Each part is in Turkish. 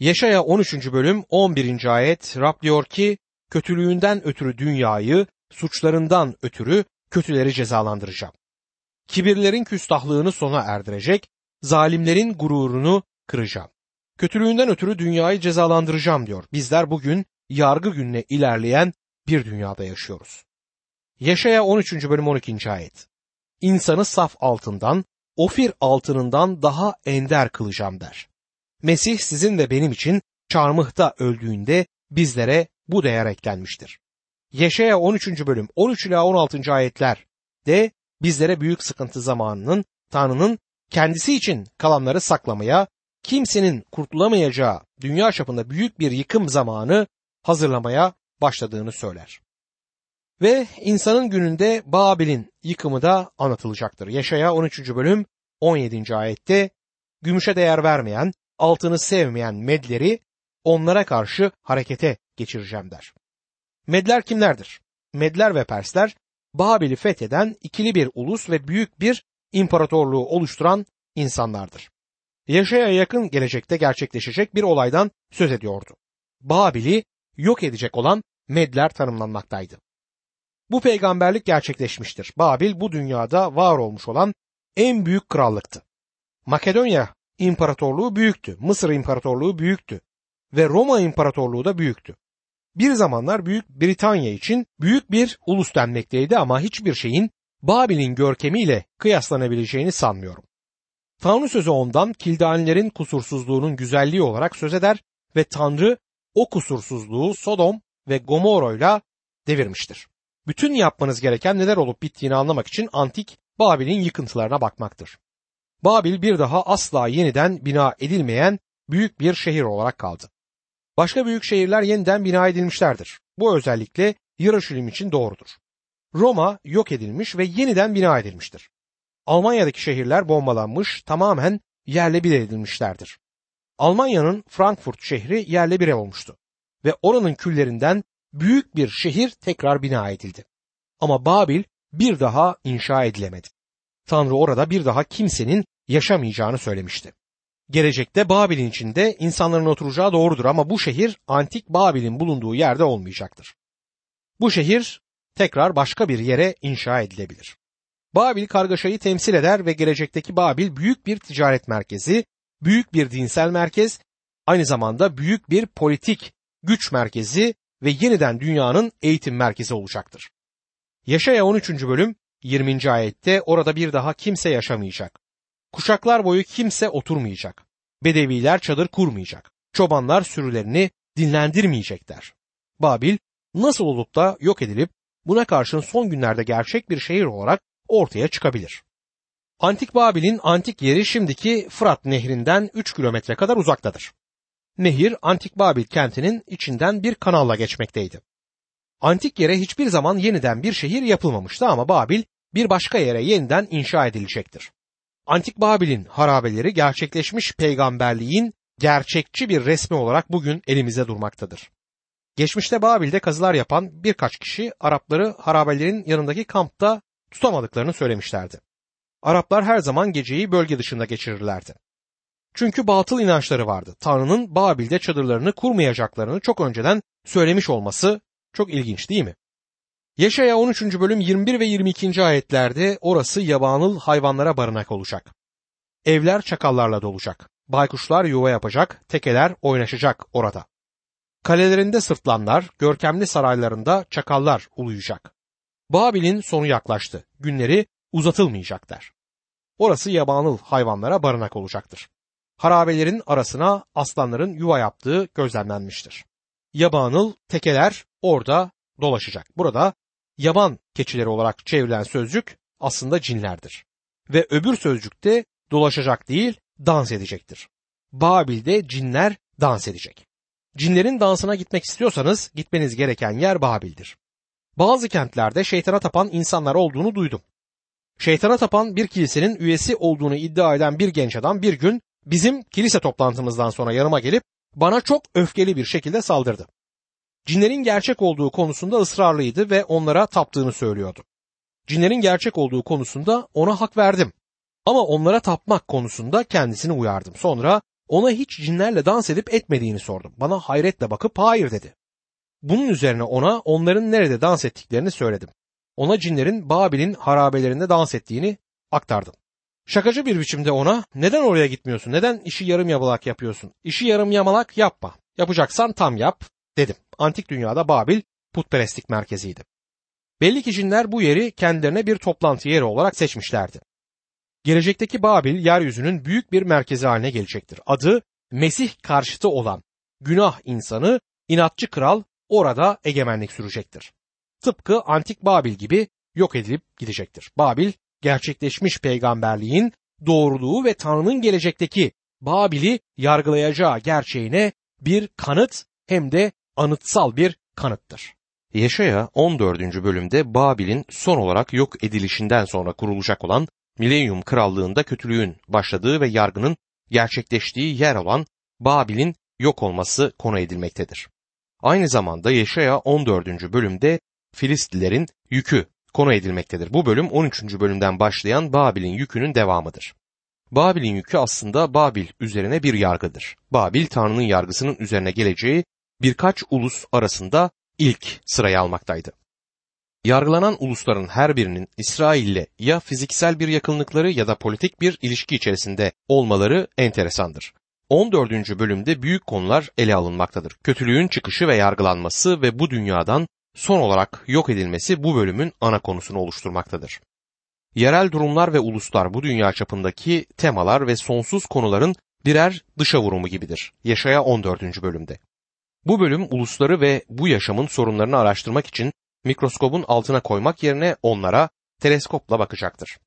Yaşaya 13. bölüm 11. ayet Rab diyor ki kötülüğünden ötürü dünyayı, suçlarından ötürü kötüleri cezalandıracağım. Kibirlerin küstahlığını sona erdirecek, zalimlerin gururunu kıracağım. Kötülüğünden ötürü dünyayı cezalandıracağım diyor. Bizler bugün yargı gününe ilerleyen bir dünyada yaşıyoruz. Yaşaya 13. bölüm 12. ayet. İnsanı saf altından, ofir altınından daha ender kılacağım der. Mesih sizin ve benim için çarmıhta öldüğünde bizlere bu değer eklenmiştir. Yaşaya 13. bölüm 13 ila 16. ayetler de bizlere büyük sıkıntı zamanının Tanrı'nın kendisi için kalanları saklamaya, kimsenin kurtulamayacağı dünya çapında büyük bir yıkım zamanı hazırlamaya başladığını söyler. Ve insanın gününde Babil'in yıkımı da anlatılacaktır. Yaşaya 13. bölüm 17. ayette gümüşe değer vermeyen, altını sevmeyen medleri onlara karşı harekete geçireceğim der. Medler kimlerdir? Medler ve Persler Babil'i fetheden ikili bir ulus ve büyük bir imparatorluğu oluşturan insanlardır. Yaşaya yakın gelecekte gerçekleşecek bir olaydan söz ediyordu. Babil'i yok edecek olan Medler tanımlanmaktaydı. Bu peygamberlik gerçekleşmiştir. Babil bu dünyada var olmuş olan en büyük krallıktı. Makedonya İmparatorluğu büyüktü, Mısır İmparatorluğu büyüktü ve Roma İmparatorluğu da büyüktü. Bir zamanlar Büyük Britanya için büyük bir ulus denmekteydi ama hiçbir şeyin Babil'in görkemiyle kıyaslanabileceğini sanmıyorum. Tanrı sözü ondan Kildanilerin kusursuzluğunun güzelliği olarak söz eder ve Tanrı o kusursuzluğu Sodom ve Gomorra'yla devirmiştir. Bütün yapmanız gereken neler olup bittiğini anlamak için antik Babil'in yıkıntılarına bakmaktır. Babil bir daha asla yeniden bina edilmeyen büyük bir şehir olarak kaldı. Başka büyük şehirler yeniden bina edilmişlerdir. Bu özellikle Yarışilim için doğrudur. Roma yok edilmiş ve yeniden bina edilmiştir. Almanya'daki şehirler bombalanmış, tamamen yerle bir edilmişlerdir. Almanya'nın Frankfurt şehri yerle bir olmuştu ve oranın küllerinden büyük bir şehir tekrar bina edildi. Ama Babil bir daha inşa edilemedi. Tanrı orada bir daha kimsenin yaşamayacağını söylemişti. Gelecekte Babil'in içinde insanların oturacağı doğrudur ama bu şehir antik Babil'in bulunduğu yerde olmayacaktır. Bu şehir tekrar başka bir yere inşa edilebilir. Babil kargaşayı temsil eder ve gelecekteki Babil büyük bir ticaret merkezi, büyük bir dinsel merkez, aynı zamanda büyük bir politik güç merkezi ve yeniden dünyanın eğitim merkezi olacaktır. Yaşaya 13. bölüm 20. ayette orada bir daha kimse yaşamayacak. Kuşaklar boyu kimse oturmayacak. Bedeviler çadır kurmayacak. Çobanlar sürülerini dinlendirmeyecekler. Babil nasıl olup da yok edilip buna karşın son günlerde gerçek bir şehir olarak ortaya çıkabilir. Antik Babil'in antik yeri şimdiki Fırat nehrinden 3 kilometre kadar uzaktadır. Nehir Antik Babil kentinin içinden bir kanalla geçmekteydi. Antik yere hiçbir zaman yeniden bir şehir yapılmamıştı ama Babil bir başka yere yeniden inşa edilecektir. Antik Babil'in harabeleri gerçekleşmiş peygamberliğin gerçekçi bir resmi olarak bugün elimizde durmaktadır. Geçmişte Babil'de kazılar yapan birkaç kişi Arapları harabelerin yanındaki kampta tutamadıklarını söylemişlerdi. Araplar her zaman geceyi bölge dışında geçirirlerdi. Çünkü batıl inançları vardı. Tanrı'nın Babil'de çadırlarını kurmayacaklarını çok önceden söylemiş olması çok ilginç değil mi? Yaşaya 13. bölüm 21 ve 22. ayetlerde orası yabanıl hayvanlara barınak olacak. Evler çakallarla dolacak. Baykuşlar yuva yapacak, tekeler oynaşacak orada. Kalelerinde sırtlanlar, görkemli saraylarında çakallar uluyacak. Babil'in sonu yaklaştı. Günleri uzatılmayacak der. Orası yabanıl hayvanlara barınak olacaktır. Harabelerin arasına aslanların yuva yaptığı gözlemlenmiştir. Yabanıl tekeler orada dolaşacak. Burada yaban keçileri olarak çevrilen sözcük aslında cinlerdir. Ve öbür sözcükte dolaşacak değil, dans edecektir. Babil'de cinler dans edecek. Cinlerin dansına gitmek istiyorsanız gitmeniz gereken yer Babil'dir. Bazı kentlerde şeytana tapan insanlar olduğunu duydum. Şeytana tapan bir kilisenin üyesi olduğunu iddia eden bir genç adam bir gün bizim kilise toplantımızdan sonra yanıma gelip bana çok öfkeli bir şekilde saldırdı cinlerin gerçek olduğu konusunda ısrarlıydı ve onlara taptığını söylüyordu. Cinlerin gerçek olduğu konusunda ona hak verdim. Ama onlara tapmak konusunda kendisini uyardım. Sonra Ona hiç cinlerle dans edip etmediğini sordum. Bana hayretle bakıp hayır dedi. Bunun üzerine ona onların nerede dans ettiklerini söyledim. Ona cinlerin Babil'in harabelerinde dans ettiğini aktardım. Şakacı bir biçimde ona neden oraya gitmiyorsun? Neden işi yarım yamalak yapıyorsun? İşi yarım yamalak yapma. Yapacaksan tam yap dedim. Antik dünyada Babil putperestlik merkeziydi. Belli ki cinler bu yeri kendilerine bir toplantı yeri olarak seçmişlerdi. Gelecekteki Babil yeryüzünün büyük bir merkezi haline gelecektir. Adı Mesih karşıtı olan günah insanı, inatçı kral orada egemenlik sürecektir. Tıpkı antik Babil gibi yok edilip gidecektir. Babil gerçekleşmiş peygamberliğin doğruluğu ve Tanrı'nın gelecekteki Babil'i yargılayacağı gerçeğine bir kanıt hem de anıtsal bir kanıttır. Yaşaya 14. bölümde Babil'in son olarak yok edilişinden sonra kurulacak olan Milenyum Krallığında kötülüğün başladığı ve yargının gerçekleştiği yer olan Babil'in yok olması konu edilmektedir. Aynı zamanda Yaşaya 14. bölümde Filistlilerin yükü konu edilmektedir. Bu bölüm 13. bölümden başlayan Babil'in yükünün devamıdır. Babil'in yükü aslında Babil üzerine bir yargıdır. Babil Tanrı'nın yargısının üzerine geleceği birkaç ulus arasında ilk sırayı almaktaydı. Yargılanan ulusların her birinin İsrail'le ya fiziksel bir yakınlıkları ya da politik bir ilişki içerisinde olmaları enteresandır. 14. bölümde büyük konular ele alınmaktadır. Kötülüğün çıkışı ve yargılanması ve bu dünyadan son olarak yok edilmesi bu bölümün ana konusunu oluşturmaktadır. Yerel durumlar ve uluslar bu dünya çapındaki temalar ve sonsuz konuların birer dışa vurumu gibidir. Yaşaya 14. bölümde. Bu bölüm ulusları ve bu yaşamın sorunlarını araştırmak için mikroskobun altına koymak yerine onlara teleskopla bakacaktır.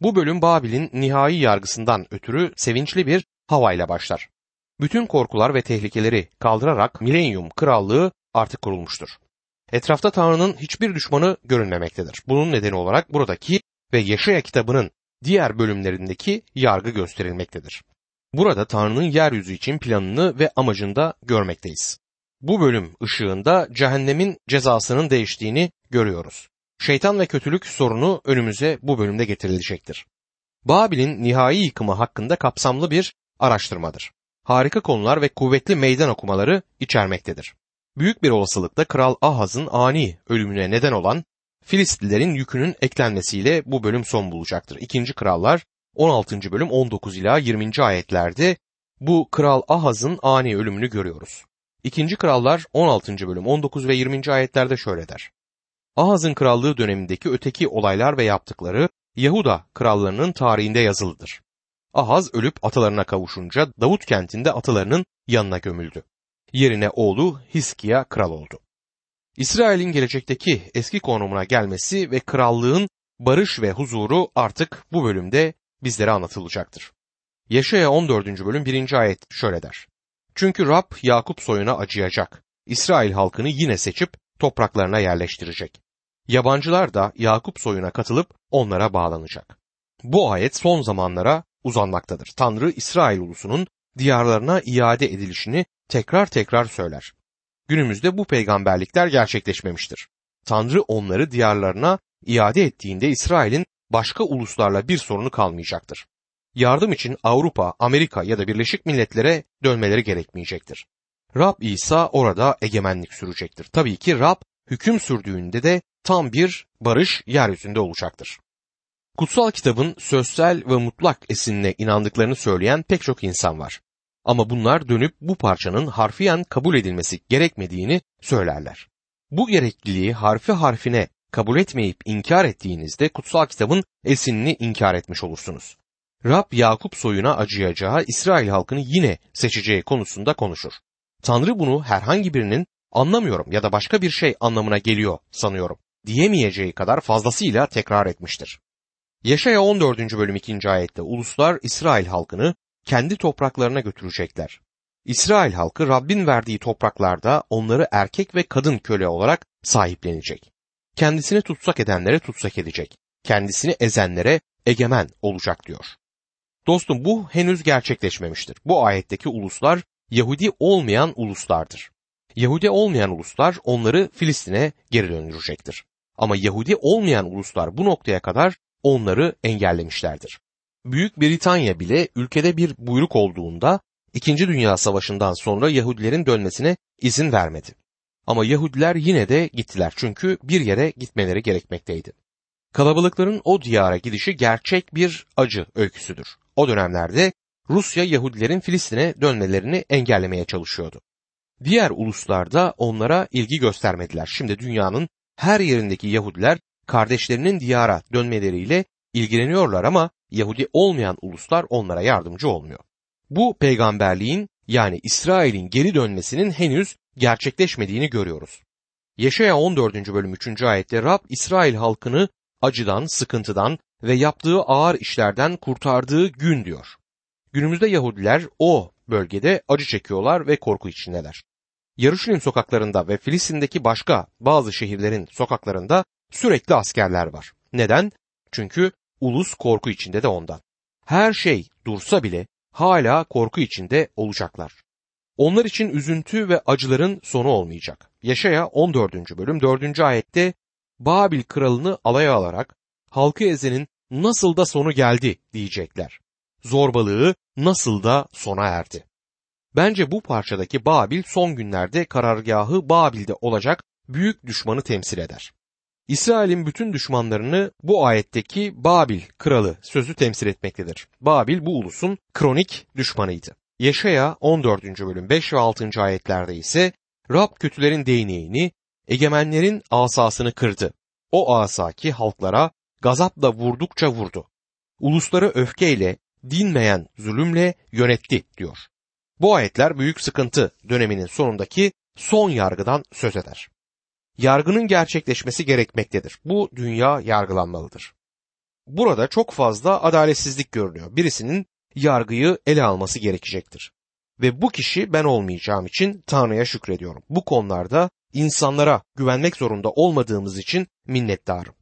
Bu bölüm Babil'in nihai yargısından ötürü sevinçli bir havayla başlar. Bütün korkular ve tehlikeleri kaldırarak milenyum krallığı artık kurulmuştur. Etrafta Tanrı'nın hiçbir düşmanı görünmemektedir. Bunun nedeni olarak buradaki ve Yaşaya kitabının diğer bölümlerindeki yargı gösterilmektedir. Burada Tanrı'nın yeryüzü için planını ve amacını da görmekteyiz. Bu bölüm ışığında cehennemin cezasının değiştiğini görüyoruz. Şeytan ve kötülük sorunu önümüze bu bölümde getirilecektir. Babil'in nihai yıkımı hakkında kapsamlı bir araştırmadır. Harika konular ve kuvvetli meydan okumaları içermektedir. Büyük bir olasılıkla Kral Ahaz'ın ani ölümüne neden olan Filistlilerin yükünün eklenmesiyle bu bölüm son bulacaktır. İkinci Krallar 16. bölüm 19 ila 20. ayetlerde bu Kral Ahaz'ın ani ölümünü görüyoruz. İkinci Krallar 16. bölüm 19 ve 20. ayetlerde şöyle der. Ahaz'ın krallığı dönemindeki öteki olaylar ve yaptıkları Yahuda krallarının tarihinde yazılıdır. Ahaz ölüp atalarına kavuşunca Davut kentinde atalarının yanına gömüldü. Yerine oğlu Hiskiya kral oldu. İsrail'in gelecekteki eski konumuna gelmesi ve krallığın barış ve huzuru artık bu bölümde bizlere anlatılacaktır. Yaşaya 14. bölüm 1. ayet şöyle der. Çünkü Rab Yakup soyuna acıyacak. İsrail halkını yine seçip topraklarına yerleştirecek. Yabancılar da Yakup soyuna katılıp onlara bağlanacak. Bu ayet son zamanlara uzanmaktadır. Tanrı İsrail ulusunun diyarlarına iade edilişini tekrar tekrar söyler. Günümüzde bu peygamberlikler gerçekleşmemiştir. Tanrı onları diyarlarına iade ettiğinde İsrail'in başka uluslarla bir sorunu kalmayacaktır. Yardım için Avrupa, Amerika ya da Birleşik Milletler'e dönmeleri gerekmeyecektir. Rab İsa orada egemenlik sürecektir. Tabii ki Rab hüküm sürdüğünde de tam bir barış yeryüzünde olacaktır. Kutsal kitabın sözsel ve mutlak esinine inandıklarını söyleyen pek çok insan var. Ama bunlar dönüp bu parçanın harfiyen kabul edilmesi gerekmediğini söylerler. Bu gerekliliği harfi harfine kabul etmeyip inkar ettiğinizde kutsal kitabın esinini inkar etmiş olursunuz. Rab Yakup soyuna acıyacağı İsrail halkını yine seçeceği konusunda konuşur. Tanrı bunu herhangi birinin anlamıyorum ya da başka bir şey anlamına geliyor sanıyorum diyemeyeceği kadar fazlasıyla tekrar etmiştir. Yaşaya 14. bölüm 2. ayette uluslar İsrail halkını kendi topraklarına götürecekler. İsrail halkı Rabbin verdiği topraklarda onları erkek ve kadın köle olarak sahiplenecek. Kendisini tutsak edenlere tutsak edecek. Kendisini ezenlere egemen olacak diyor. Dostum bu henüz gerçekleşmemiştir. Bu ayetteki uluslar Yahudi olmayan uluslardır. Yahudi olmayan uluslar onları Filistin'e geri döndürecektir. Ama Yahudi olmayan uluslar bu noktaya kadar onları engellemişlerdir. Büyük Britanya bile ülkede bir buyruk olduğunda İkinci Dünya Savaşı'ndan sonra Yahudilerin dönmesine izin vermedi. Ama Yahudiler yine de gittiler çünkü bir yere gitmeleri gerekmekteydi. Kalabalıkların o diyara gidişi gerçek bir acı öyküsüdür. O dönemlerde Rusya Yahudilerin Filistin'e dönmelerini engellemeye çalışıyordu. Diğer uluslar da onlara ilgi göstermediler. Şimdi dünyanın her yerindeki Yahudiler kardeşlerinin diyara dönmeleriyle ilgileniyorlar ama Yahudi olmayan uluslar onlara yardımcı olmuyor. Bu peygamberliğin yani İsrail'in geri dönmesinin henüz gerçekleşmediğini görüyoruz. Yaşaya 14. bölüm 3. ayette Rab İsrail halkını acıdan, sıkıntıdan ve yaptığı ağır işlerden kurtardığı gün diyor. Günümüzde Yahudiler o bölgede acı çekiyorlar ve korku içindeler. Yarışilim sokaklarında ve Filistin'deki başka bazı şehirlerin sokaklarında sürekli askerler var. Neden? Çünkü ulus korku içinde de ondan. Her şey dursa bile hala korku içinde olacaklar. Onlar için üzüntü ve acıların sonu olmayacak. Yaşaya 14. bölüm 4. ayette Babil kralını alaya alarak halkı ezenin nasıl da sonu geldi diyecekler. Zorbalığı nasıl da sona erdi. Bence bu parçadaki Babil son günlerde karargahı Babil'de olacak büyük düşmanı temsil eder. İsrail'in bütün düşmanlarını bu ayetteki Babil kralı sözü temsil etmektedir. Babil bu ulusun kronik düşmanıydı. Yaşaya 14. bölüm 5 ve 6. ayetlerde ise Rab kötülerin değneğini, egemenlerin asasını kırdı. O asa ki halklara gazapla vurdukça vurdu. Ulusları öfkeyle, dinmeyen zulümle yönetti diyor. Bu ayetler büyük sıkıntı döneminin sonundaki son yargıdan söz eder. Yargının gerçekleşmesi gerekmektedir. Bu dünya yargılanmalıdır. Burada çok fazla adaletsizlik görünüyor. Birisinin yargıyı ele alması gerekecektir. Ve bu kişi ben olmayacağım için Tanrı'ya şükrediyorum. Bu konularda insanlara güvenmek zorunda olmadığımız için minnettarım.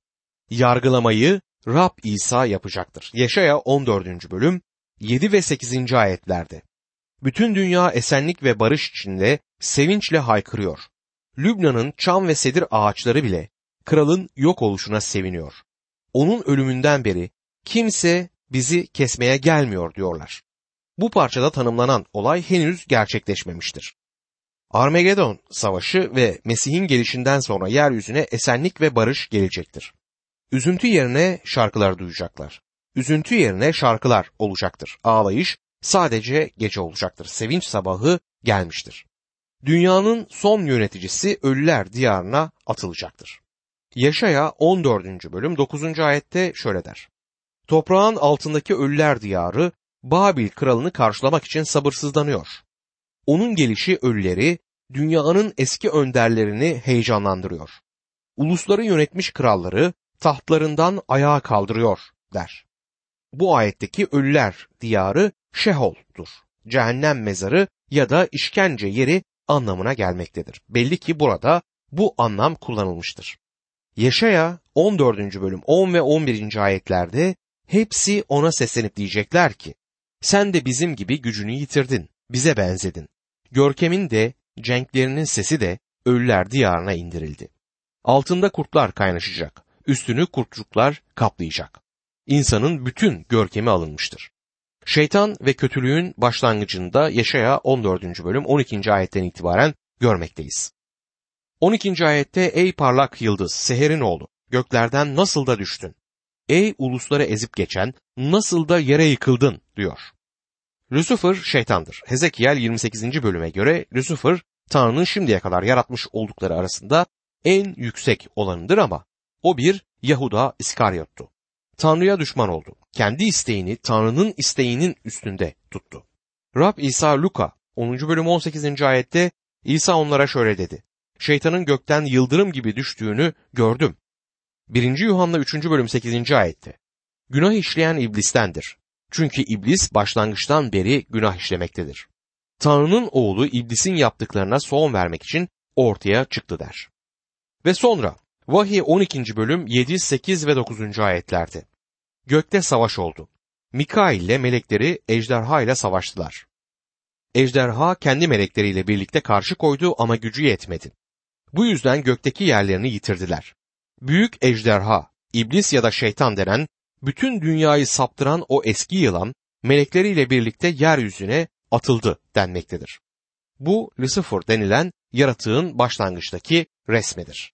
Yargılamayı Rab İsa yapacaktır. Yaşaya 14. bölüm 7 ve 8. ayetlerde. Bütün dünya esenlik ve barış içinde sevinçle haykırıyor. Lübnan'ın çam ve sedir ağaçları bile kralın yok oluşuna seviniyor. Onun ölümünden beri kimse bizi kesmeye gelmiyor diyorlar. Bu parçada tanımlanan olay henüz gerçekleşmemiştir. Armagedon savaşı ve Mesih'in gelişinden sonra yeryüzüne esenlik ve barış gelecektir. Üzüntü yerine şarkılar duyacaklar. Üzüntü yerine şarkılar olacaktır. Ağlayış sadece gece olacaktır. Sevinç sabahı gelmiştir. Dünyanın son yöneticisi ölüler diyarına atılacaktır. Yaşaya 14. bölüm 9. ayette şöyle der. Toprağın altındaki ölüler diyarı Babil kralını karşılamak için sabırsızlanıyor. Onun gelişi ölüleri dünyanın eski önderlerini heyecanlandırıyor. Ulusları yönetmiş kralları tahtlarından ayağa kaldırıyor der. Bu ayetteki ölüler diyarı Şehol'dur. Cehennem mezarı ya da işkence yeri anlamına gelmektedir. Belli ki burada bu anlam kullanılmıştır. Yaşaya 14. bölüm 10 ve 11. ayetlerde hepsi ona seslenip diyecekler ki sen de bizim gibi gücünü yitirdin, bize benzedin. Görkemin de cenklerinin sesi de ölüler diyarına indirildi. Altında kurtlar kaynaşacak, üstünü kurtçuklar kaplayacak. İnsanın bütün görkemi alınmıştır. Şeytan ve kötülüğün başlangıcında Yaşaya 14. bölüm 12. ayetten itibaren görmekteyiz. 12. ayette ey parlak yıldız seherin oğlu göklerden nasıl da düştün. Ey ulusları ezip geçen nasıl da yere yıkıldın diyor. Lucifer şeytandır. Hezekiel 28. bölüme göre Lucifer Tanrı'nın şimdiye kadar yaratmış oldukları arasında en yüksek olanıdır ama o bir Yahuda İskaryot'tu. Tanrı'ya düşman oldu. Kendi isteğini Tanrı'nın isteğinin üstünde tuttu. Rab İsa Luka 10. bölüm 18. ayette İsa onlara şöyle dedi. Şeytanın gökten yıldırım gibi düştüğünü gördüm. 1. Yuhanna 3. bölüm 8. ayette. Günah işleyen iblistendir. Çünkü iblis başlangıçtan beri günah işlemektedir. Tanrı'nın oğlu iblisin yaptıklarına son vermek için ortaya çıktı der. Ve sonra Vahiy 12. bölüm 7, 8 ve 9. ayetlerde. Gökte savaş oldu. Mikail ile melekleri ejderha ile savaştılar. Ejderha kendi melekleriyle birlikte karşı koydu ama gücü yetmedi. Bu yüzden gökteki yerlerini yitirdiler. Büyük ejderha, iblis ya da şeytan denen bütün dünyayı saptıran o eski yılan melekleriyle birlikte yeryüzüne atıldı denmektedir. Bu Lucifer denilen yaratığın başlangıçtaki resmidir.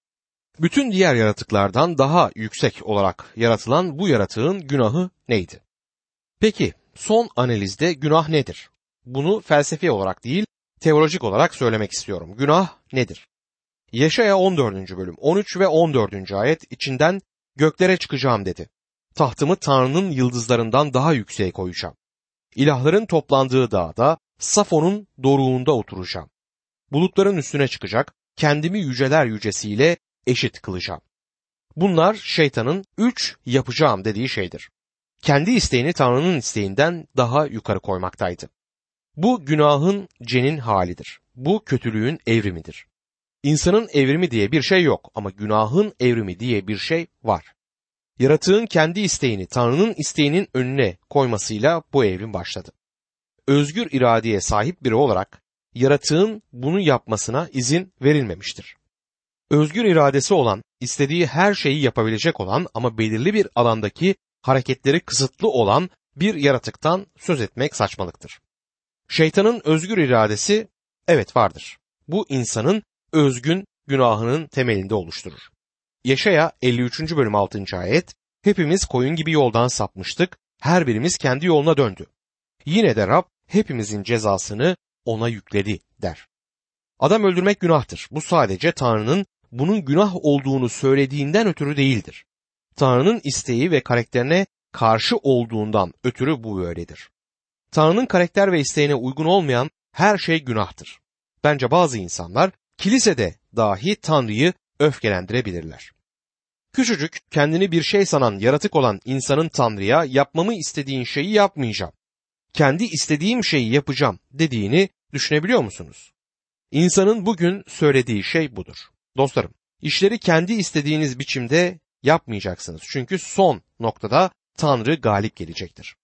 Bütün diğer yaratıklardan daha yüksek olarak yaratılan bu yaratığın günahı neydi? Peki son analizde günah nedir? Bunu felsefi olarak değil, teolojik olarak söylemek istiyorum. Günah nedir? Yaşaya 14. bölüm 13 ve 14. ayet içinden göklere çıkacağım dedi. Tahtımı Tanrı'nın yıldızlarından daha yükseğe koyacağım. İlahların toplandığı dağda Safon'un doruğunda oturacağım. Bulutların üstüne çıkacak, kendimi yüceler yücesiyle eşit kılacağım. Bunlar şeytanın üç yapacağım dediği şeydir. Kendi isteğini Tanrı'nın isteğinden daha yukarı koymaktaydı. Bu günahın cenin halidir. Bu kötülüğün evrimidir. İnsanın evrimi diye bir şey yok ama günahın evrimi diye bir şey var. Yaratığın kendi isteğini Tanrı'nın isteğinin önüne koymasıyla bu evrim başladı. Özgür iradeye sahip biri olarak yaratığın bunu yapmasına izin verilmemiştir. Özgür iradesi olan, istediği her şeyi yapabilecek olan ama belirli bir alandaki hareketleri kısıtlı olan bir yaratıktan söz etmek saçmalıktır. Şeytanın özgür iradesi evet vardır. Bu insanın özgün günahının temelinde oluşturur. Yaşaya 53. bölüm 6. ayet Hepimiz koyun gibi yoldan sapmıştık, her birimiz kendi yoluna döndü. Yine de Rab hepimizin cezasını ona yükledi der. Adam öldürmek günahtır. Bu sadece Tanrı'nın bunun günah olduğunu söylediğinden ötürü değildir. Tanrı'nın isteği ve karakterine karşı olduğundan ötürü bu böyledir. Tanrı'nın karakter ve isteğine uygun olmayan her şey günahtır. Bence bazı insanlar kilisede dahi Tanrı'yı öfkelendirebilirler. Küçücük, kendini bir şey sanan yaratık olan insanın Tanrı'ya yapmamı istediğin şeyi yapmayacağım. Kendi istediğim şeyi yapacağım dediğini düşünebiliyor musunuz? İnsanın bugün söylediği şey budur. Dostlarım, işleri kendi istediğiniz biçimde yapmayacaksınız. Çünkü son noktada Tanrı galip gelecektir.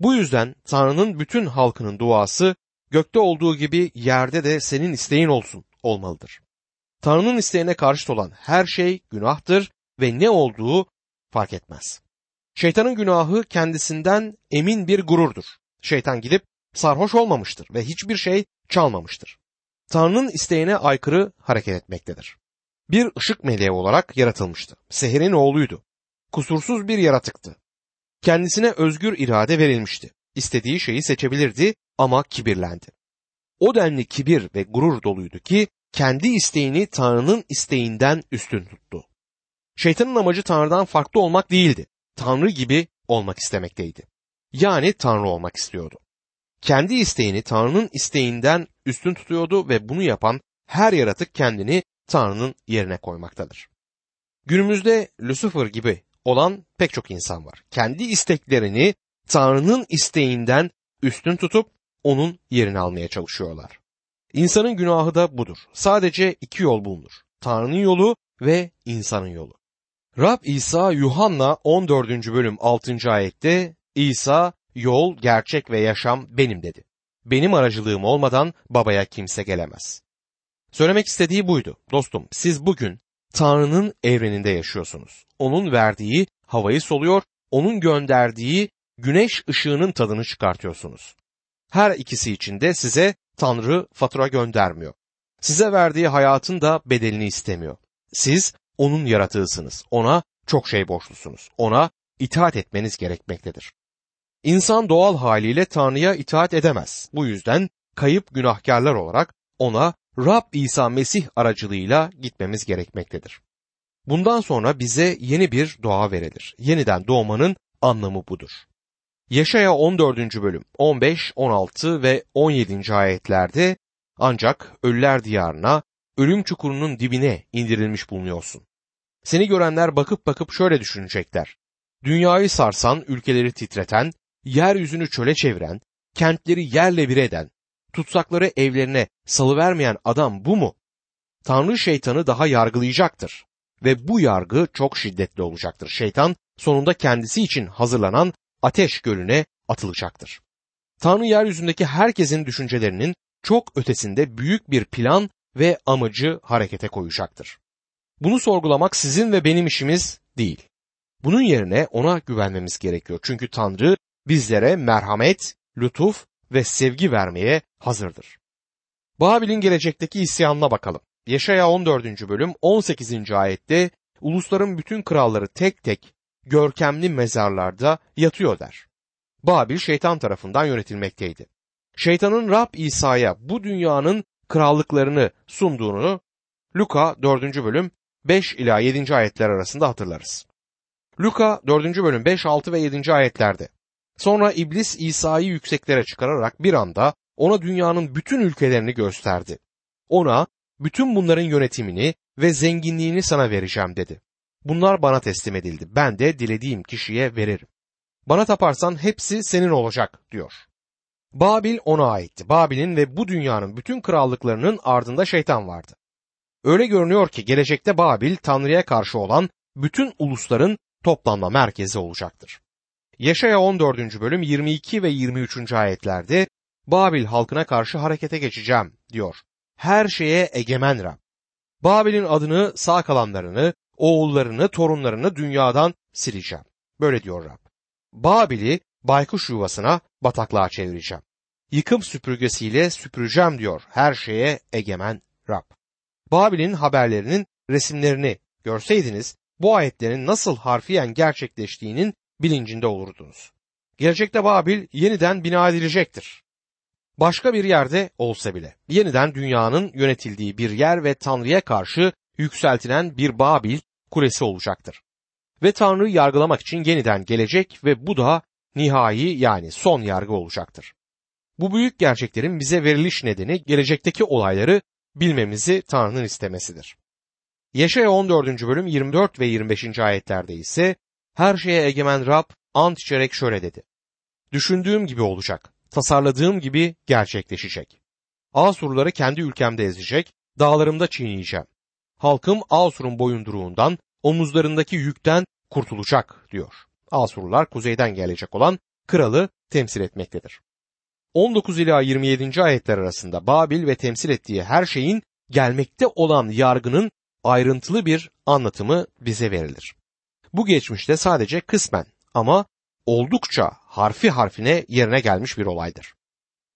Bu yüzden Tanrı'nın bütün halkının duası gökte olduğu gibi yerde de senin isteğin olsun olmalıdır. Tanrı'nın isteğine karşıt olan her şey günahtır ve ne olduğu fark etmez. Şeytanın günahı kendisinden emin bir gururdur. Şeytan gidip sarhoş olmamıştır ve hiçbir şey çalmamıştır. Tanrı'nın isteğine aykırı hareket etmektedir. Bir ışık meleği olarak yaratılmıştı. Seher'in oğluydu. Kusursuz bir yaratıktı. Kendisine özgür irade verilmişti. İstediği şeyi seçebilirdi ama kibirlendi. O denli kibir ve gurur doluydu ki kendi isteğini Tanrı'nın isteğinden üstün tuttu. Şeytanın amacı Tanrı'dan farklı olmak değildi. Tanrı gibi olmak istemekteydi. Yani Tanrı olmak istiyordu. Kendi isteğini Tanrı'nın isteğinden üstün tutuyordu ve bunu yapan her yaratık kendini Tanrı'nın yerine koymaktadır. Günümüzde Lucifer gibi olan pek çok insan var. Kendi isteklerini Tanrı'nın isteğinden üstün tutup onun yerini almaya çalışıyorlar. İnsanın günahı da budur. Sadece iki yol bulunur. Tanrı'nın yolu ve insanın yolu. Rab İsa Yuhanna 14. bölüm 6. ayette İsa yol, gerçek ve yaşam benim dedi. Benim aracılığım olmadan babaya kimse gelemez. Söylemek istediği buydu. Dostum siz bugün Tanrı'nın evreninde yaşıyorsunuz. Onun verdiği havayı soluyor, onun gönderdiği güneş ışığının tadını çıkartıyorsunuz. Her ikisi için de size Tanrı fatura göndermiyor. Size verdiği hayatın da bedelini istemiyor. Siz onun yaratığısınız. Ona çok şey borçlusunuz. Ona itaat etmeniz gerekmektedir. İnsan doğal haliyle Tanrı'ya itaat edemez. Bu yüzden kayıp günahkarlar olarak ona Rab İsa Mesih aracılığıyla gitmemiz gerekmektedir. Bundan sonra bize yeni bir doğa verilir. Yeniden doğmanın anlamı budur. Yaşaya 14. bölüm 15, 16 ve 17. ayetlerde ancak ölüler diyarına, ölüm çukurunun dibine indirilmiş bulunuyorsun. Seni görenler bakıp bakıp şöyle düşünecekler. Dünyayı sarsan, ülkeleri titreten, yeryüzünü çöle çeviren, kentleri yerle bir eden, tutsakları evlerine salıvermeyen adam bu mu? Tanrı şeytanı daha yargılayacaktır ve bu yargı çok şiddetli olacaktır. Şeytan sonunda kendisi için hazırlanan ateş gölüne atılacaktır. Tanrı yeryüzündeki herkesin düşüncelerinin çok ötesinde büyük bir plan ve amacı harekete koyacaktır. Bunu sorgulamak sizin ve benim işimiz değil. Bunun yerine ona güvenmemiz gerekiyor. Çünkü Tanrı bizlere merhamet, lütuf ve sevgi vermeye hazırdır. Babil'in gelecekteki isyanına bakalım. Yaşaya 14. bölüm 18. ayette ulusların bütün kralları tek tek görkemli mezarlarda yatıyor der. Babil şeytan tarafından yönetilmekteydi. Şeytanın Rab İsa'ya bu dünyanın krallıklarını sunduğunu Luka 4. bölüm 5 ila 7. ayetler arasında hatırlarız. Luka 4. bölüm 5, 6 ve 7. ayetlerde. Sonra iblis İsa'yı yükseklere çıkararak bir anda ona dünyanın bütün ülkelerini gösterdi. Ona bütün bunların yönetimini ve zenginliğini sana vereceğim dedi. Bunlar bana teslim edildi. Ben de dilediğim kişiye veririm. Bana taparsan hepsi senin olacak diyor. Babil ona aitti. Babil'in ve bu dünyanın bütün krallıklarının ardında şeytan vardı. Öyle görünüyor ki gelecekte Babil Tanrı'ya karşı olan bütün ulusların toplanma merkezi olacaktır. Yaşaya 14. bölüm 22 ve 23. ayetlerde Babil halkına karşı harekete geçeceğim diyor. Her şeye egemen Rab. Babil'in adını sağ kalanlarını, oğullarını, torunlarını dünyadan sileceğim. Böyle diyor Rab. Babil'i baykuş yuvasına bataklığa çevireceğim. Yıkım süpürgesiyle süpüreceğim diyor her şeye egemen Rab. Babil'in haberlerinin resimlerini görseydiniz bu ayetlerin nasıl harfiyen gerçekleştiğinin bilincinde olurdunuz. Gelecekte Babil yeniden bina edilecektir. Başka bir yerde olsa bile yeniden dünyanın yönetildiği bir yer ve Tanrı'ya karşı yükseltilen bir Babil kulesi olacaktır. Ve Tanrı'yı yargılamak için yeniden gelecek ve bu da nihai yani son yargı olacaktır. Bu büyük gerçeklerin bize veriliş nedeni gelecekteki olayları bilmemizi Tanrı'nın istemesidir. Yaşaya 14. bölüm 24 ve 25. ayetlerde ise her şeye egemen Rab ant içerek şöyle dedi. Düşündüğüm gibi olacak, tasarladığım gibi gerçekleşecek. Asurları kendi ülkemde ezecek, dağlarımda çiğneyeceğim. Halkım Asur'un boyunduruğundan, omuzlarındaki yükten kurtulacak diyor. Asurlular kuzeyden gelecek olan kralı temsil etmektedir. 19 ila 27. ayetler arasında Babil ve temsil ettiği her şeyin gelmekte olan yargının ayrıntılı bir anlatımı bize verilir. Bu geçmişte sadece kısmen ama oldukça harfi harfine yerine gelmiş bir olaydır.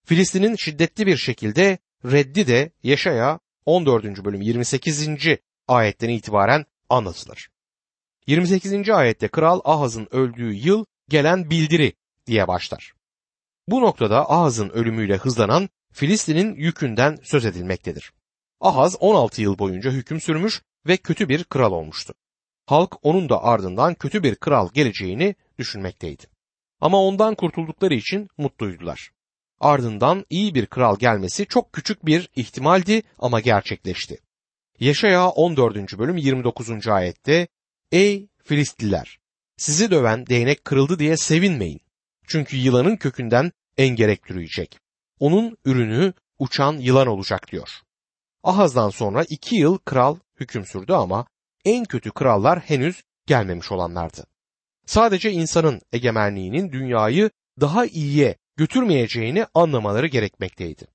Filistin'in şiddetli bir şekilde reddi de Yaşaya 14. bölüm 28. ayetten itibaren anlatılır. 28. ayette Kral Ahaz'ın öldüğü yıl gelen bildiri diye başlar. Bu noktada Ahaz'ın ölümüyle hızlanan Filistin'in yükünden söz edilmektedir. Ahaz 16 yıl boyunca hüküm sürmüş ve kötü bir kral olmuştu. Halk onun da ardından kötü bir kral geleceğini düşünmekteydi. Ama ondan kurtuldukları için mutluydular. Ardından iyi bir kral gelmesi çok küçük bir ihtimaldi ama gerçekleşti. Yaşaya 14. bölüm 29. ayette Ey Filistliler! Sizi döven değnek kırıldı diye sevinmeyin. Çünkü yılanın kökünden engerek türüyecek. Onun ürünü uçan yılan olacak diyor. Ahaz'dan sonra iki yıl kral hüküm sürdü ama en kötü krallar henüz gelmemiş olanlardı. Sadece insanın egemenliğinin dünyayı daha iyiye götürmeyeceğini anlamaları gerekmekteydi.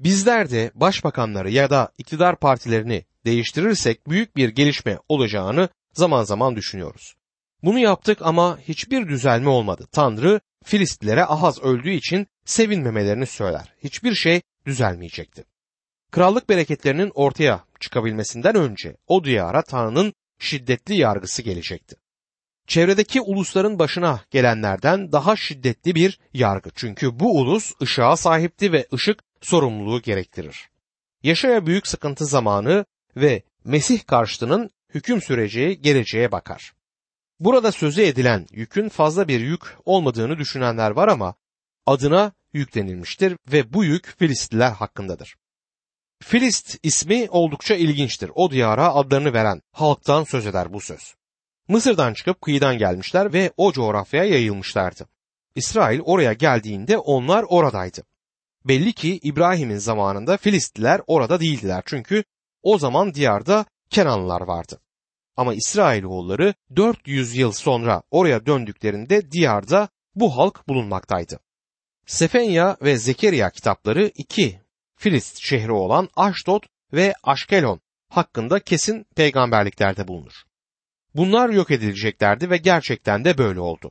Bizler de başbakanları ya da iktidar partilerini değiştirirsek büyük bir gelişme olacağını zaman zaman düşünüyoruz. Bunu yaptık ama hiçbir düzelme olmadı. Tanrı Filistlilere Ahaz öldüğü için sevinmemelerini söyler. Hiçbir şey düzelmeyecekti. Krallık bereketlerinin ortaya çıkabilmesinden önce o diyara Tanrı'nın şiddetli yargısı gelecekti. Çevredeki ulusların başına gelenlerden daha şiddetli bir yargı. Çünkü bu ulus ışığa sahipti ve ışık sorumluluğu gerektirir. Yaşaya büyük sıkıntı zamanı ve Mesih karşıtının hüküm süreceği geleceğe bakar. Burada sözü edilen yükün fazla bir yük olmadığını düşünenler var ama adına yüklenilmiştir ve bu yük Filistliler hakkındadır. Filist ismi oldukça ilginçtir. O diyara adlarını veren halktan söz eder bu söz. Mısır'dan çıkıp kıyıdan gelmişler ve o coğrafyaya yayılmışlardı. İsrail oraya geldiğinde onlar oradaydı. Belli ki İbrahim'in zamanında Filistliler orada değildiler çünkü o zaman diyarda Kenanlılar vardı. Ama İsrailoğulları 400 yıl sonra oraya döndüklerinde diyarda bu halk bulunmaktaydı. Sefenya ve Zekeriya kitapları iki Filist şehri olan Aşdod ve Aşkelon hakkında kesin peygamberliklerde bulunur. Bunlar yok edileceklerdi ve gerçekten de böyle oldu.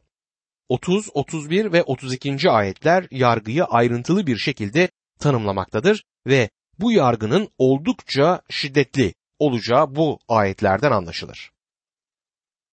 30, 31 ve 32. ayetler yargıyı ayrıntılı bir şekilde tanımlamaktadır ve bu yargının oldukça şiddetli olacağı bu ayetlerden anlaşılır.